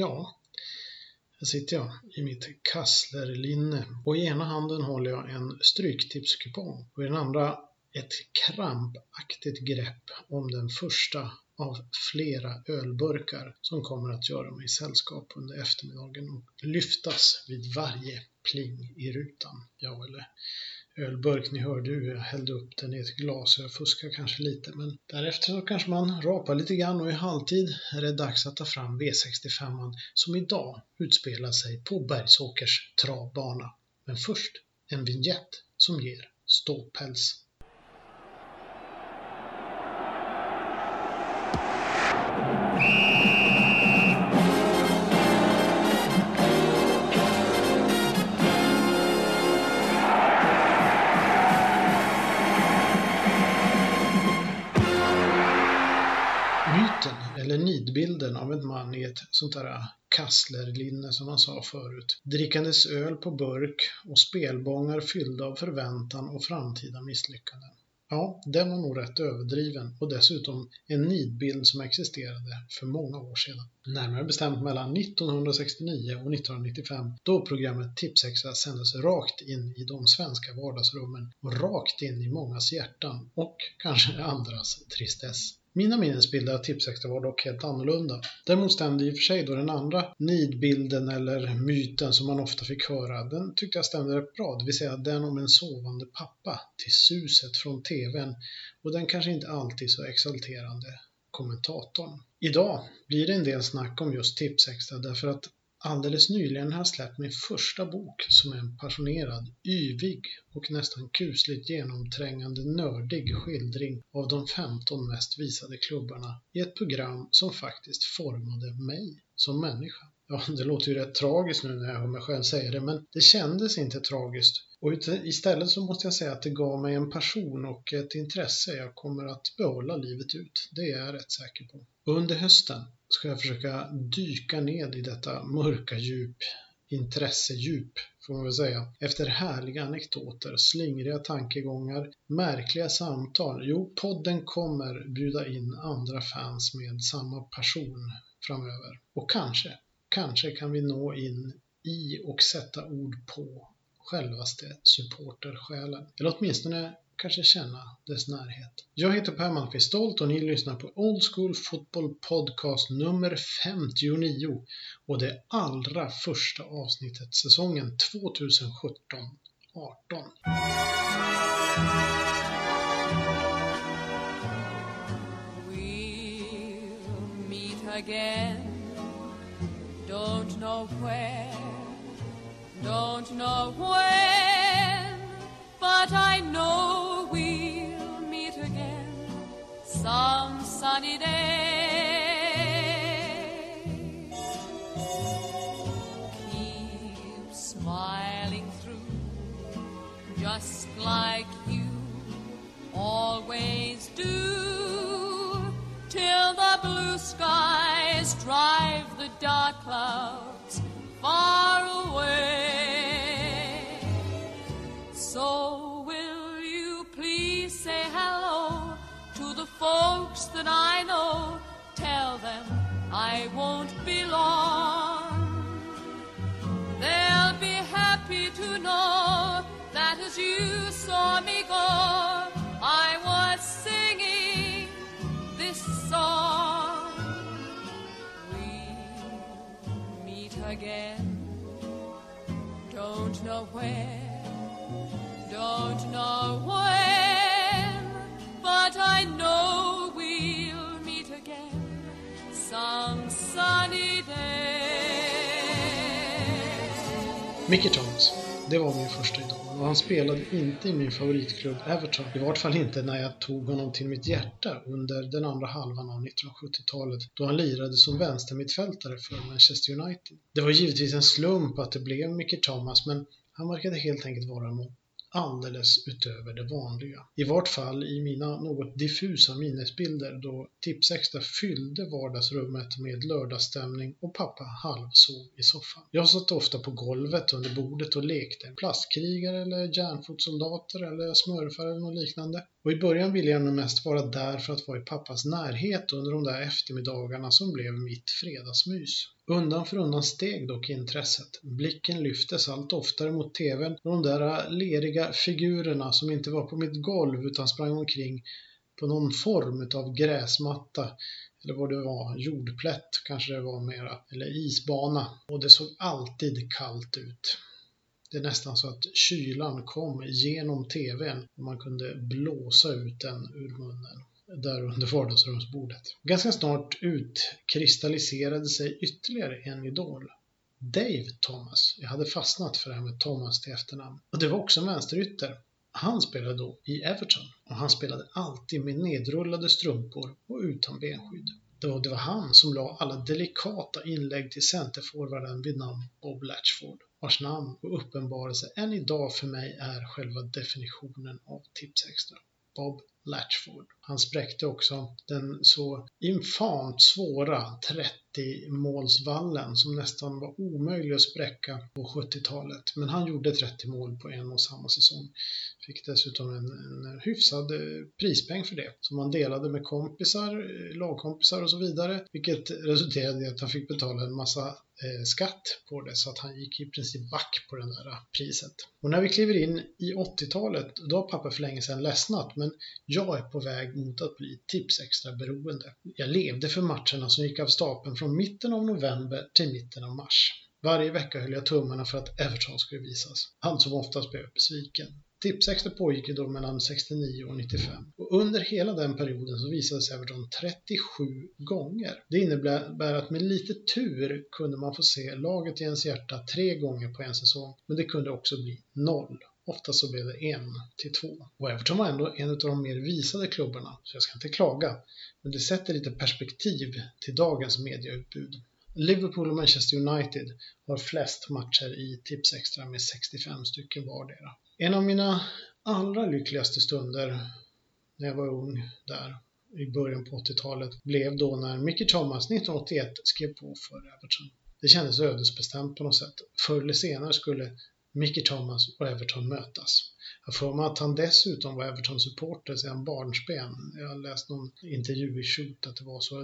Ja, här sitter jag i mitt kasslerlinne. Och i ena handen håller jag en stryktipskupong. Och i den andra ett krampaktigt grepp om den första av flera ölburkar som kommer att göra mig sällskap under eftermiddagen och lyftas vid varje pling i rutan. Ja, eller ölburk. Ni hörde hur jag hällde upp den i ett glas så jag fuskar kanske lite men därefter så kanske man rapar lite grann och i halvtid är det dags att ta fram V65 som idag utspelar sig på Bergsåkers travbana. Men först en vignett som ger ståpäls. I ett sånt där kasslerlinne som man sa förut. Drickandes öl på burk och spelbångar fyllda av förväntan och framtida misslyckanden. Ja, den var nog rätt överdriven och dessutom en nidbild som existerade för många år sedan. Närmare bestämt mellan 1969 och 1995 då programmet Tipsexa sändes rakt in i de svenska vardagsrummen och rakt in i mångas hjärtan och kanske andras tristess. Mina minnesbilder av Tipsextra var dock helt annorlunda. Däremot stämde i och för sig då den andra nidbilden eller myten som man ofta fick höra, den tyckte jag stämde rätt bra, det vill säga den om en sovande pappa till suset från TVn och den kanske inte alltid så exalterande kommentatorn. Idag blir det en del snack om just Tipsextra därför att Alldeles nyligen har jag släppt min första bok som är en passionerad, yvig och nästan kusligt genomträngande nördig skildring av de 15 mest visade klubbarna i ett program som faktiskt formade mig som människa. Ja, det låter ju rätt tragiskt nu när jag hör mig själv säga det, men det kändes inte tragiskt. Och istället så måste jag säga att det gav mig en passion och ett intresse jag kommer att behålla livet ut. Det är jag rätt säker på. Under hösten ska jag försöka dyka ned i detta mörka djup, intressedjup får man väl säga, efter härliga anekdoter, slingriga tankegångar, märkliga samtal. Jo, podden kommer bjuda in andra fans med samma passion framöver. Och kanske, kanske kan vi nå in i och sätta ord på självaste supportersjälen. Eller åtminstone kanske känna dess närhet. Jag heter Per Malmqvist Stolt och ni lyssnar på Old School Football Podcast nummer 59 och det allra första avsnittet säsongen 2017-18. We'll meet again Don't know where Don't know when But I know some sunny day. Keep smiling through, just like you always do, till the blue skies drive the dark clouds far folks that I know, tell them I won't be long. They'll be happy to know that as you saw me go, I was singing this song. We'll meet again, don't know where, don't know when, but I know. Some sunny day. Mickey Thomas, det var min första idol och han spelade inte i min favoritklubb Everton. I vart fall inte när jag tog honom till mitt hjärta under den andra halvan av 1970-talet då han lirade som vänstermittfältare för Manchester United. Det var givetvis en slump att det blev Mickey Thomas men han verkade helt enkelt vara något alldeles utöver det vanliga. I vart fall i mina något diffusa minnesbilder då Tipsextra fyllde vardagsrummet med lördagsstämning och pappa halvsov i soffan. Jag satt ofta på golvet under bordet och lekte plastkrigare eller järnfotsoldater eller smurfar eller något liknande. Och i början ville jag nog mest vara där för att vara i pappas närhet under de där eftermiddagarna som blev mitt fredagsmys. Undan för undan steg dock intresset. Blicken lyftes allt oftare mot TVn och de där leriga figurerna som inte var på mitt golv utan sprang omkring på någon form av gräsmatta eller vad det var, jordplätt kanske det var mera, eller isbana. Och det såg alltid kallt ut. Det är nästan så att kylan kom genom TVn och man kunde blåsa ut den ur munnen där under vardagsrumsbordet. Ganska snart utkristalliserade sig ytterligare en idol. Dave Thomas. Jag hade fastnat för det här med Thomas till efternamn. Och det var också en vänsterytter. Han spelade då i Everton och han spelade alltid med nedrullade strumpor och utan benskydd. Då det var han som la alla delikata inlägg till centerforwarden vid namn Bob Latchford, vars namn och uppenbarelse än idag för mig är själva definitionen av Tipsextra. Bob Latchford. Han spräckte också den så infamt svåra 30-målsvallen som nästan var omöjlig att spräcka på 70-talet. Men han gjorde 30 mål på en och samma säsong. Fick dessutom en, en hyfsad eh, prispeng för det som han delade med kompisar, eh, lagkompisar och så vidare. Vilket resulterade i att han fick betala en massa Eh, skatt på det så att han gick i princip back på det där eh, priset. Och när vi kliver in i 80-talet, då har pappa för länge sedan ledsnat men jag är på väg mot att bli tipsextra beroende. Jag levde för matcherna som gick av stapeln från mitten av november till mitten av mars. Varje vecka höll jag tummarna för att Everton skulle visas. Han som oftast blev besviken. Tipsextra pågick ju då mellan 69 och 95 och under hela den perioden så visades Everton 37 gånger. Det innebär att med lite tur kunde man få se laget i ens hjärta tre gånger på en säsong, men det kunde också bli noll. Ofta så blev det en till två. Och Everton var ändå en av de mer visade klubbarna, så jag ska inte klaga. Men det sätter lite perspektiv till dagens medieutbud. Liverpool och Manchester United har flest matcher i Tipsextra med 65 stycken vardera. En av mina allra lyckligaste stunder när jag var ung där i början på 80-talet blev då när Mickey Thomas 1981 skrev på för Everton. Det kändes ödesbestämt på något sätt. Förr eller senare skulle Mickey Thomas och Everton mötas. Jag får mig att han dessutom var Everton-supporter sedan barnsben. Jag har läst någon intervju i Shoot att det var så.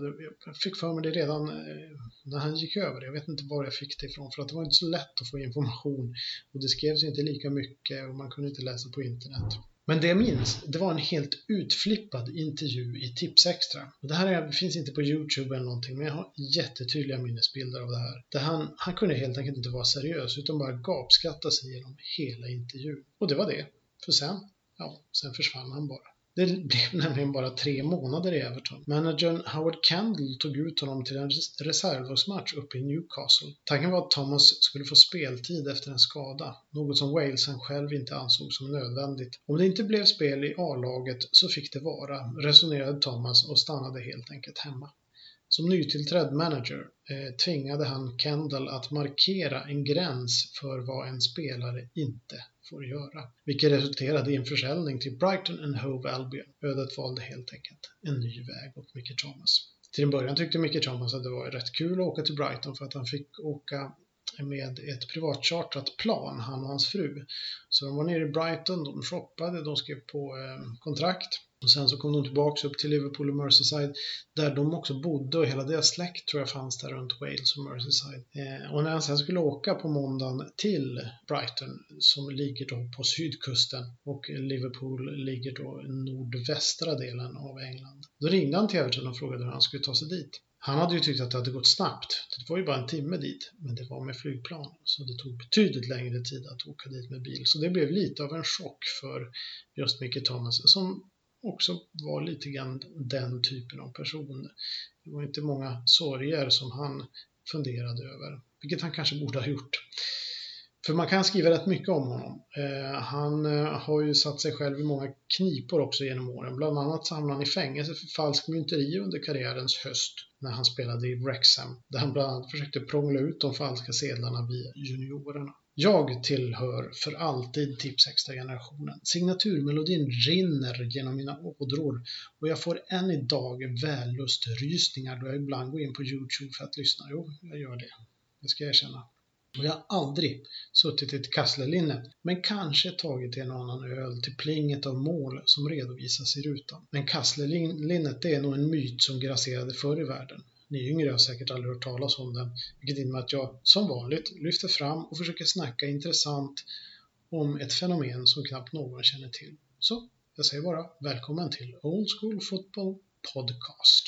Jag fick för mig det redan eh, när han gick över. Jag vet inte var jag fick det ifrån för att det var inte så lätt att få information och det skrevs inte lika mycket och man kunde inte läsa på internet. Men det jag minns, det var en helt utflippad intervju i Tipsextra. det här är, finns inte på Youtube eller någonting, men jag har jättetydliga minnesbilder av det här. Där han, han kunde helt enkelt inte vara seriös, utan bara gapskratta sig genom hela intervjun. Och det var det. För sen, ja, sen försvann han bara. Det blev nämligen bara tre månader i Everton. Managern Howard Kendall tog ut honom till en reservlagsmatch uppe i Newcastle. Tanken var att Thomas skulle få speltid efter en skada, något som Walesen själv inte ansåg som nödvändigt. Om det inte blev spel i A-laget så fick det vara, resonerade Thomas och stannade helt enkelt hemma. Som nytillträdd manager eh, tvingade han Kendall att markera en gräns för vad en spelare inte får göra, vilket resulterade i en försäljning till Brighton and Hove Albion. Ödet valde helt enkelt en ny väg åt Mickey Thomas. Till en början tyckte Mickey Thomas att det var rätt kul att åka till Brighton för att han fick åka med ett privatchartrat plan, han och hans fru. Så de var nere i Brighton, de shoppade, de skrev på eh, kontrakt och sen så kom de tillbaka upp till Liverpool och Merseyside där de också bodde och hela deras släkt tror jag fanns där runt Wales och Merseyside. Eh, och när han sen skulle åka på måndagen till Brighton som ligger då på sydkusten och Liverpool ligger då i nordvästra delen av England. Då ringde han till Everton och frågade hur han skulle ta sig dit. Han hade ju tyckt att det hade gått snabbt. Det var ju bara en timme dit, men det var med flygplan. Så det tog betydligt längre tid att åka dit med bil. Så det blev lite av en chock för just Micke Thomas som också var lite grann den typen av person. Det var inte många sorger som han funderade över, vilket han kanske borde ha gjort. För man kan skriva rätt mycket om honom. Eh, han eh, har ju satt sig själv i många knipor också genom åren. Bland annat hamnade han i fängelse för falsk mynteri under karriärens höst när han spelade i Wrexham, där han bland annat försökte prångla ut de falska sedlarna via juniorerna. Jag tillhör för alltid Tipsextra-generationen. Signaturmelodin rinner genom mina ådror och jag får än idag vällust-rysningar då jag ibland går in på Youtube för att lyssna. Jo, jag gör det. Det ska jag erkänna. Och jag har aldrig suttit i ett kasslerlinne, men kanske tagit en annan öl till plinget av mål som redovisas i rutan. Men kasslerlinnet det är nog en myt som grasserade förr i världen. Ni yngre har säkert aldrig hört talas om den, vilket innebär att jag som vanligt lyfter fram och försöker snacka intressant om ett fenomen som knappt någon känner till. Så jag säger bara välkommen till Old School Football Podcast.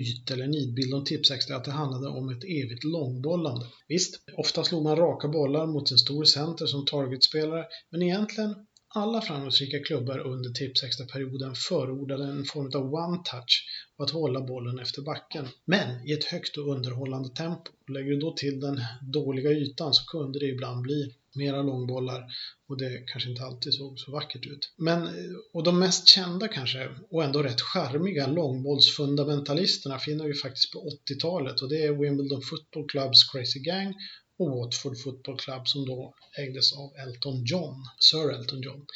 Myt eller nidbild om Tipsextra att det handlade om ett evigt långbollande. Visst, ofta slog man raka bollar mot en stor center som targetspelare, men egentligen alla framgångsrika klubbar under Tipsextra-perioden förordade en form av one-touch och att hålla bollen efter backen. Men i ett högt och underhållande tempo. Lägger du då till den dåliga ytan så kunde det ibland bli mera långbollar och det kanske inte alltid såg så vackert ut. Men, eh, och de mest kända kanske, och ändå rätt charmiga långbollsfundamentalisterna finner vi faktiskt på 80-talet och det är Wimbledon Football Clubs Crazy Gang och Watford Football Club som då ägdes av Elton John, Sir Elton John.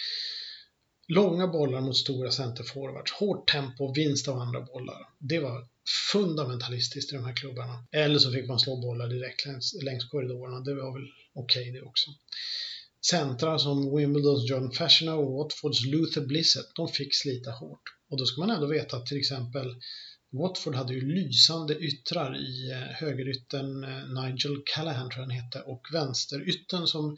Långa bollar mot stora centerforwards, hårt tempo, vinst av andra bollar. Det var fundamentalistiskt i de här klubbarna. Eller så fick man slå bollar direkt längs, längs korridorerna. Det var väl okej okay det också. Centra som Wimbledons John Fashioner och Watfords Luther Blissett, de fick slita hårt. Och då ska man ändå veta att till exempel Watford hade ju lysande yttrar i eh, högerytten eh, Nigel Callahan tror jag han hette och vänsterytten som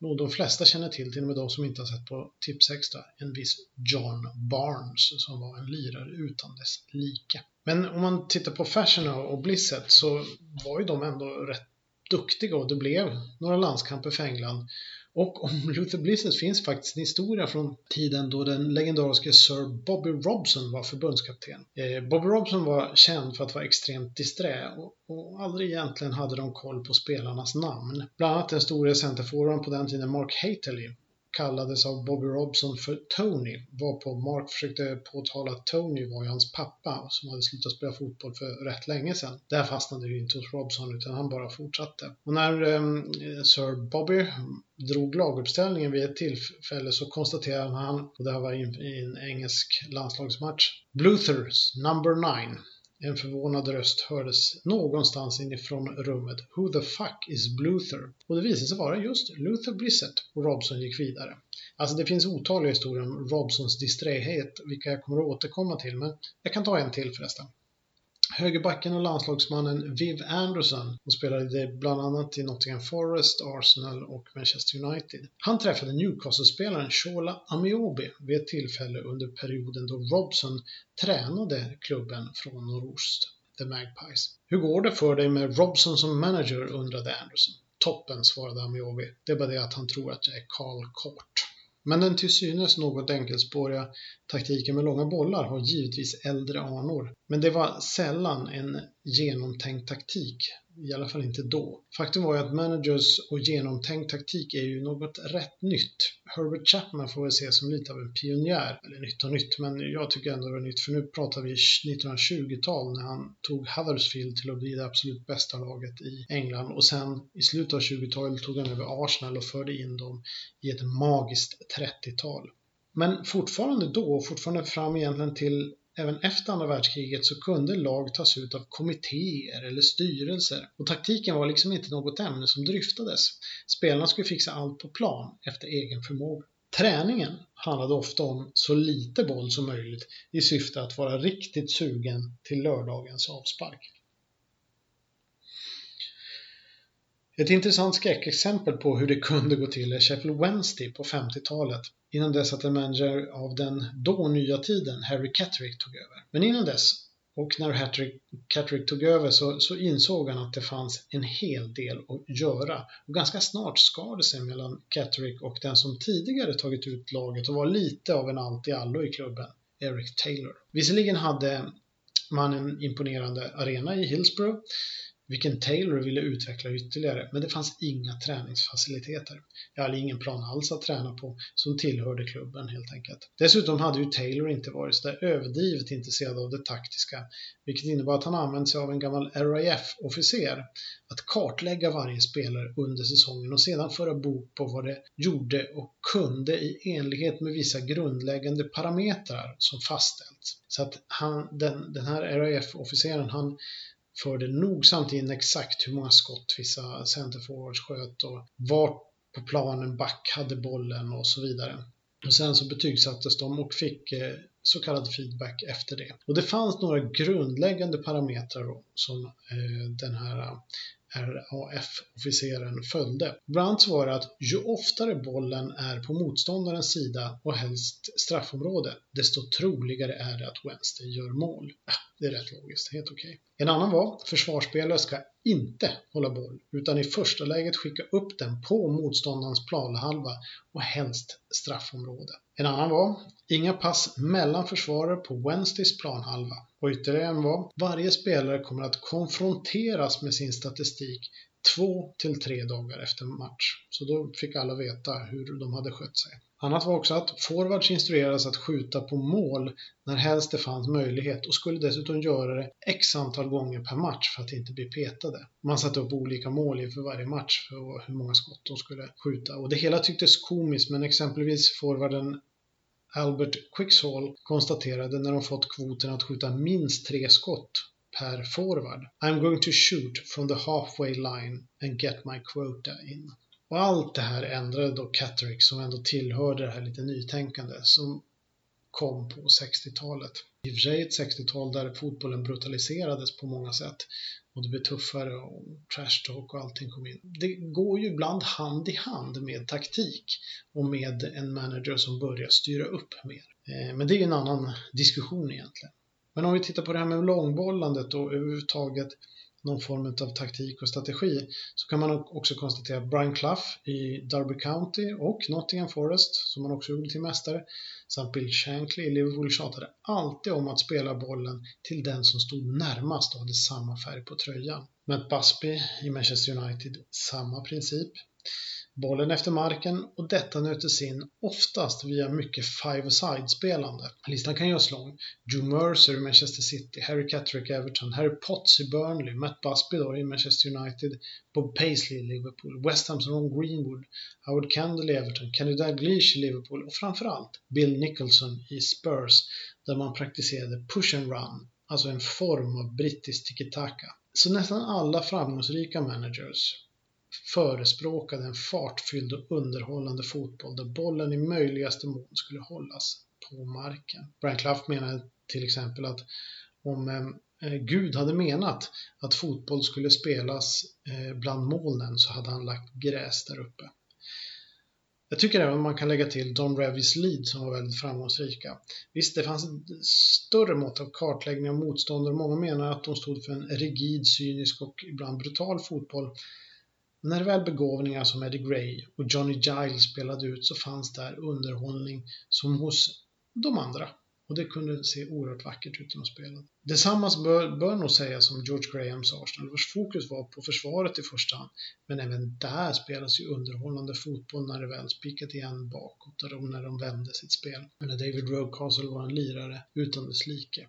nog de flesta känner till, till och med de som inte har sett på Tips Extra, en viss John Barnes som var en lirare utan dess like. Men om man tittar på Fashion och Blissett så var ju de ändå rätt duktiga och det blev några landskamper för England. Och om Luther Blizzard finns faktiskt en historia från tiden då den legendariske Sir Bobby Robson var förbundskapten. Eh, Bobby Robson var känd för att vara extremt disträ och, och aldrig egentligen hade de koll på spelarnas namn. Bland annat den store centerforwarden på den tiden Mark Haterley kallades av Bobby Robson för Tony, varpå Mark försökte påtala att Tony var ju hans pappa som hade slutat spela fotboll för rätt länge sedan. Där fastnade ju inte hos Robson utan han bara fortsatte. Och när eh, Sir Bobby drog laguppställningen vid ett tillfälle så konstaterade han, och det här var i en engelsk landslagsmatch, Bluthers number 9 en förvånad röst hördes någonstans inifrån rummet. Who the fuck is Bluther? Och det visade sig vara just Luther Blissett och Robson gick vidare. Alltså det finns otaliga historier om Robsons disträhet, vilka jag kommer att återkomma till, men jag kan ta en till förresten. Högerbacken och landslagsmannen Viv Anderson och spelade bland annat i Nottingham Forest, Arsenal och Manchester United. Han träffade Newcastle-spelaren Shola Amiobi vid ett tillfälle under perioden då Robson tränade klubben från nordost, The Magpies. Hur går det för dig med Robson som manager? undrade Anderson. Toppen, svarade Amiobi. Det är bara det att han tror att jag är Karl Kort. Men den till synes något enkelspåriga taktiken med långa bollar har givetvis äldre anor. Men det var sällan en genomtänkt taktik i alla fall inte då. Faktum var ju att managers och genomtänkt taktik är ju något rätt nytt. Herbert Chapman får väl ses som lite av en pionjär, eller nytt och nytt, men jag tycker ändå det var nytt för nu pratar vi 1920-tal när han tog Huddersfield till att bli det absolut bästa laget i England och sen i slutet av 20-talet tog han över Arsenal och förde in dem i ett magiskt 30-tal. Men fortfarande då, fortfarande fram egentligen till Även efter andra världskriget så kunde lag tas ut av kommittéer eller styrelser och taktiken var liksom inte något ämne som dryftades. Spelarna skulle fixa allt på plan efter egen förmåga. Träningen handlade ofta om så lite boll som möjligt i syfte att vara riktigt sugen till lördagens avspark. Ett intressant skräckexempel på hur det kunde gå till är Sheffield Wednesday på 50-talet innan dess att en manager av den då nya tiden, Harry Catterick, tog över. Men innan dess, och när Catterick tog över så, så, insåg han att det fanns en hel del att göra. Och ganska snart skar det sig mellan Catterick och den som tidigare tagit ut laget och var lite av en allt i allo i klubben, Eric Taylor. Visserligen hade man en imponerande arena i Hillsborough vilken Taylor ville utveckla ytterligare, men det fanns inga träningsfaciliteter. Jag hade ingen plan alls att träna på som tillhörde klubben helt enkelt. Dessutom hade ju Taylor inte varit så där överdrivet intresserad av det taktiska, vilket innebar att han använde sig av en gammal RAF-officer att kartlägga varje spelare under säsongen och sedan föra bok på vad det gjorde och kunde i enlighet med vissa grundläggande parametrar som fastställts. Så att han, den, den här RAF-officeren, han förde nogsamt in exakt hur många skott vissa centerforwards sköt och vart på planen back hade bollen och så vidare. Och sen så betygsattes de och fick eh, så kallad feedback efter det. Och det fanns några grundläggande parametrar som eh, den här eh, RAF-officeren följde. Bland annat var det att ju oftare bollen är på motståndarens sida och helst straffområde, desto troligare är det att Wednesday gör mål. Det är rätt logiskt, helt okej. Okay. En annan var, försvarsspelare ska inte hålla boll, utan i första läget skicka upp den på motståndarens planhalva och helst straffområde. En annan var, inga pass mellan försvarare på Wednesdays planhalva. Och ytterligare en var, varje spelare kommer att konfronteras med sin statistik två till tre dagar efter match. Så då fick alla veta hur de hade skött sig. Annat var också att forwards instruerades att skjuta på mål när helst det fanns möjlighet och skulle dessutom göra det x antal gånger per match för att inte bli petade. Man satte upp olika mål inför varje match för hur många skott de skulle skjuta och det hela tycktes komiskt men exempelvis forwarden Albert Quicksall konstaterade när de fått kvoten att skjuta minst tre skott per forward. I'm going to shoot from the halfway line and get my quota in. Och allt det här ändrade då Catterick som ändå tillhörde det här lite nytänkande som kom på 60-talet. I och för sig ett 60-tal där fotbollen brutaliserades på många sätt och det blev tuffare och trash talk och allting kom in. Det går ju ibland hand i hand med taktik och med en manager som börjar styra upp mer. Eh, men det är ju en annan diskussion egentligen. Men om vi tittar på det här med långbollandet och överhuvudtaget någon form av taktik och strategi så kan man också konstatera att Brian Clough i Derby County och Nottingham Forest, som han också gjorde till mästare, samt Bill Shankly i Liverpool tjatade alltid om att spela bollen till den som stod närmast och hade samma färg på tröjan. Matt Busby i Manchester United, samma princip bollen efter marken och detta nötes in oftast via mycket five-a-side-spelande. Listan kan göras lång. Joe Mercer i Manchester City, Harry Catterick i Everton, Harry Potts i Burnley, Matt Busby då i Manchester United, Bob Paisley i Liverpool, West Hams Ron Greenwood, Howard Kendall i Everton, Kenny Dalglish i Liverpool och framförallt Bill Nicholson i Spurs där man praktiserade push and run, alltså en form av brittisk tiki-taka. Så nästan alla framgångsrika managers förespråkade en fartfylld och underhållande fotboll där bollen i möjligaste mån skulle hållas på marken. Brian Clough menade till exempel att om eh, Gud hade menat att fotboll skulle spelas eh, bland molnen så hade han lagt gräs där uppe. Jag tycker även man kan lägga till Don Revis Lead som var väldigt framgångsrika. Visst, det fanns ett större mått av kartläggning av motståndare. Många menar att de stod för en rigid, cynisk och ibland brutal fotboll när väl begåvningar som Eddie Gray och Johnny Giles spelade ut så fanns där underhållning som hos de andra. Och det kunde se oerhört vackert ut när de spelade. Detsamma bör, bör nog sägas om George Grahams Arsenal vars fokus var på försvaret i första hand. Men även där spelas ju underhållande fotboll när det väl spikat igen bakåt och när de vände sitt spel. Men när David Rocastle var en lirare utan dess like,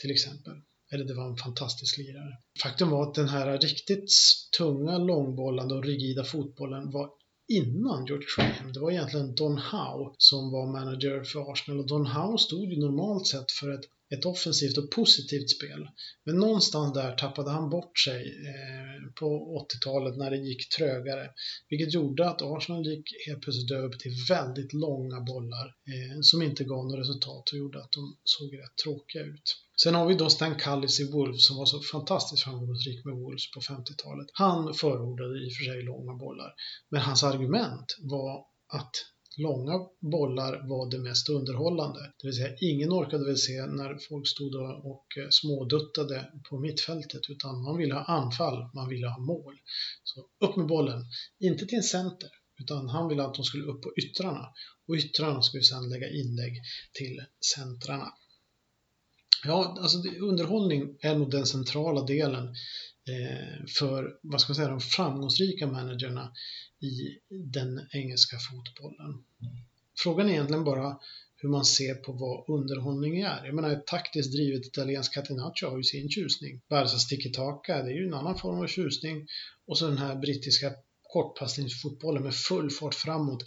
till exempel. Eller det var en fantastisk lirare. Faktum var att den här riktigt tunga, långbollande och rigida fotbollen var innan George Graham. Det var egentligen Don Howe som var manager för Arsenal och Don Howe stod ju normalt sett för ett, ett offensivt och positivt spel. Men någonstans där tappade han bort sig eh, på 80-talet när det gick trögare. Vilket gjorde att Arsenal gick helt plötsligt över till väldigt långa bollar eh, som inte gav något resultat och gjorde att de såg rätt tråkiga ut. Sen har vi då Stan Cullis i Wolves som var så fantastiskt framgångsrik med Wolves på 50-talet. Han förordade i och för sig långa bollar, men hans argument var att långa bollar var det mest underhållande. Det vill säga, ingen orkade väl se när folk stod och eh, småduttade på mittfältet, utan man ville ha anfall, man ville ha mål. Så upp med bollen, inte till en center, utan han ville att de skulle upp på yttrarna och yttrarna skulle sedan lägga inlägg till centrarna. Ja, alltså underhållning är nog den centrala delen eh, för, vad ska man säga, de framgångsrika managerna i den engelska fotbollen. Frågan är egentligen bara hur man ser på vad underhållning är. Jag menar, ett taktiskt drivet italienskt catenaccio har ju sin tjusning. Barsas tiki-taka, det är ju en annan form av tjusning. Och så den här brittiska kortpassningsfotbollen med full fart framåt.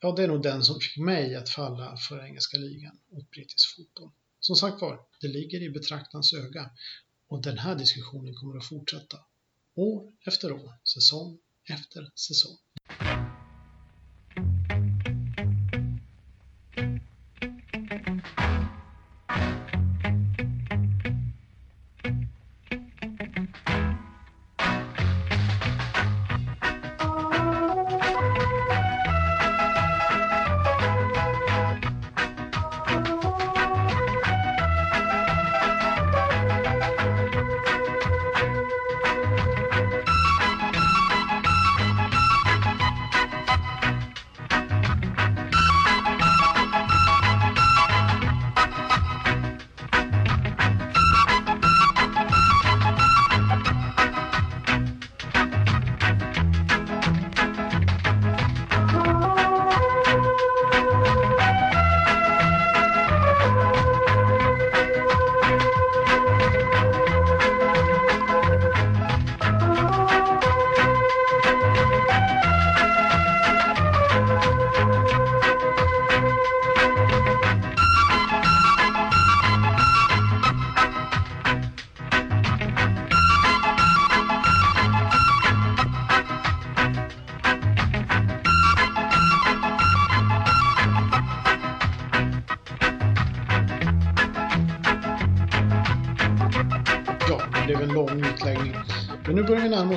Ja, det är nog den som fick mig att falla för engelska ligan och brittisk fotboll. Som sagt var, det ligger i betraktarens öga och den här diskussionen kommer att fortsätta. År efter år, säsong efter säsong.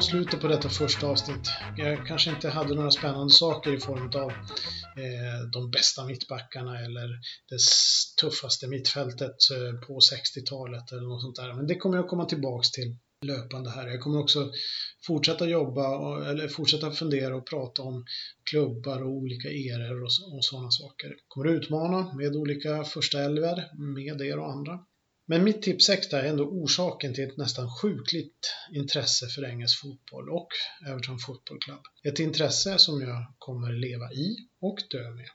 Slutet på detta första avsnitt. Jag kanske inte hade några spännande saker i form av eh, de bästa mittbackarna eller det tuffaste mittfältet eh, på 60-talet eller något sånt där. Men det kommer jag komma tillbaks till löpande här. Jag kommer också fortsätta jobba och, eller fortsätta fundera och prata om klubbar och olika eror och, och sådana saker. Kommer utmana med olika första elver med er och andra. Men mitt tips 6 är ändå orsaken till ett nästan sjukligt intresse för engelsk fotboll och Everton Football Club. Ett intresse som jag kommer leva i och dö med.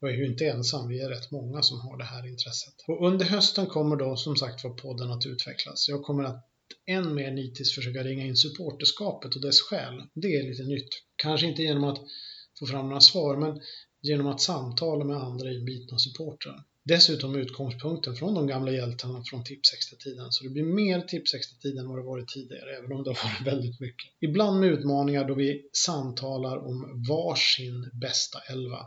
Och jag är ju inte ensam, vi är rätt många som har det här intresset. Och under hösten kommer då som sagt var podden att utvecklas. Jag kommer att än mer nitiskt försöka ringa in supporterskapet och dess skäl. Det är lite nytt. Kanske inte genom att få fram några svar, men genom att samtala med andra inbitna supportrar. Dessutom utgångspunkten från de gamla hjältarna från Tipsextra-tiden. Så det blir mer Tipsextra-tid än vad det varit tidigare, även om det har varit väldigt mycket. Ibland med utmaningar då vi samtalar om varsin bästa elva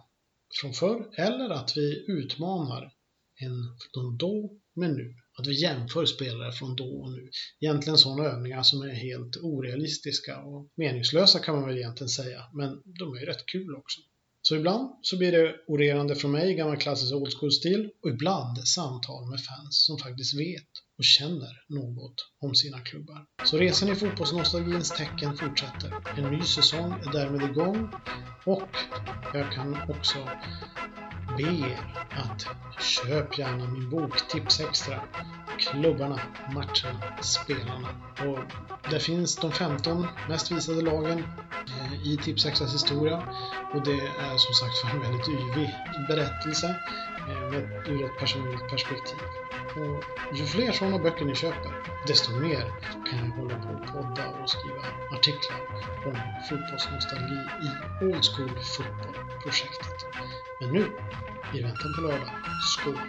från förr, eller att vi utmanar en från då med nu. Att vi jämför spelare från då och nu. Egentligen sådana övningar som är helt orealistiska och meningslösa kan man väl egentligen säga, men de är ju rätt kul också. Så ibland så blir det orerande från mig, i gammal klassisk old school-stil, och ibland samtal med fans som faktiskt vet och känner något om sina klubbar. Så resan i fotbollsnostalgins tecken fortsätter. En ny säsong är därmed igång och jag kan också be er att köp gärna min bok Tips Extra. Klubbarna, matcherna, spelarna. Och där finns de 15 mest visade lagen eh, i Tips Extras historia. Och det är som sagt en väldigt yvig berättelse eh, med, ur ett personligt perspektiv. Och ju fler sådana böcker ni köper, desto mer kan jag hålla på och podda och skriva artiklar om fotbollsnostalgi i Old School Football-projektet. Men nu, I väntan på lördag. Skål!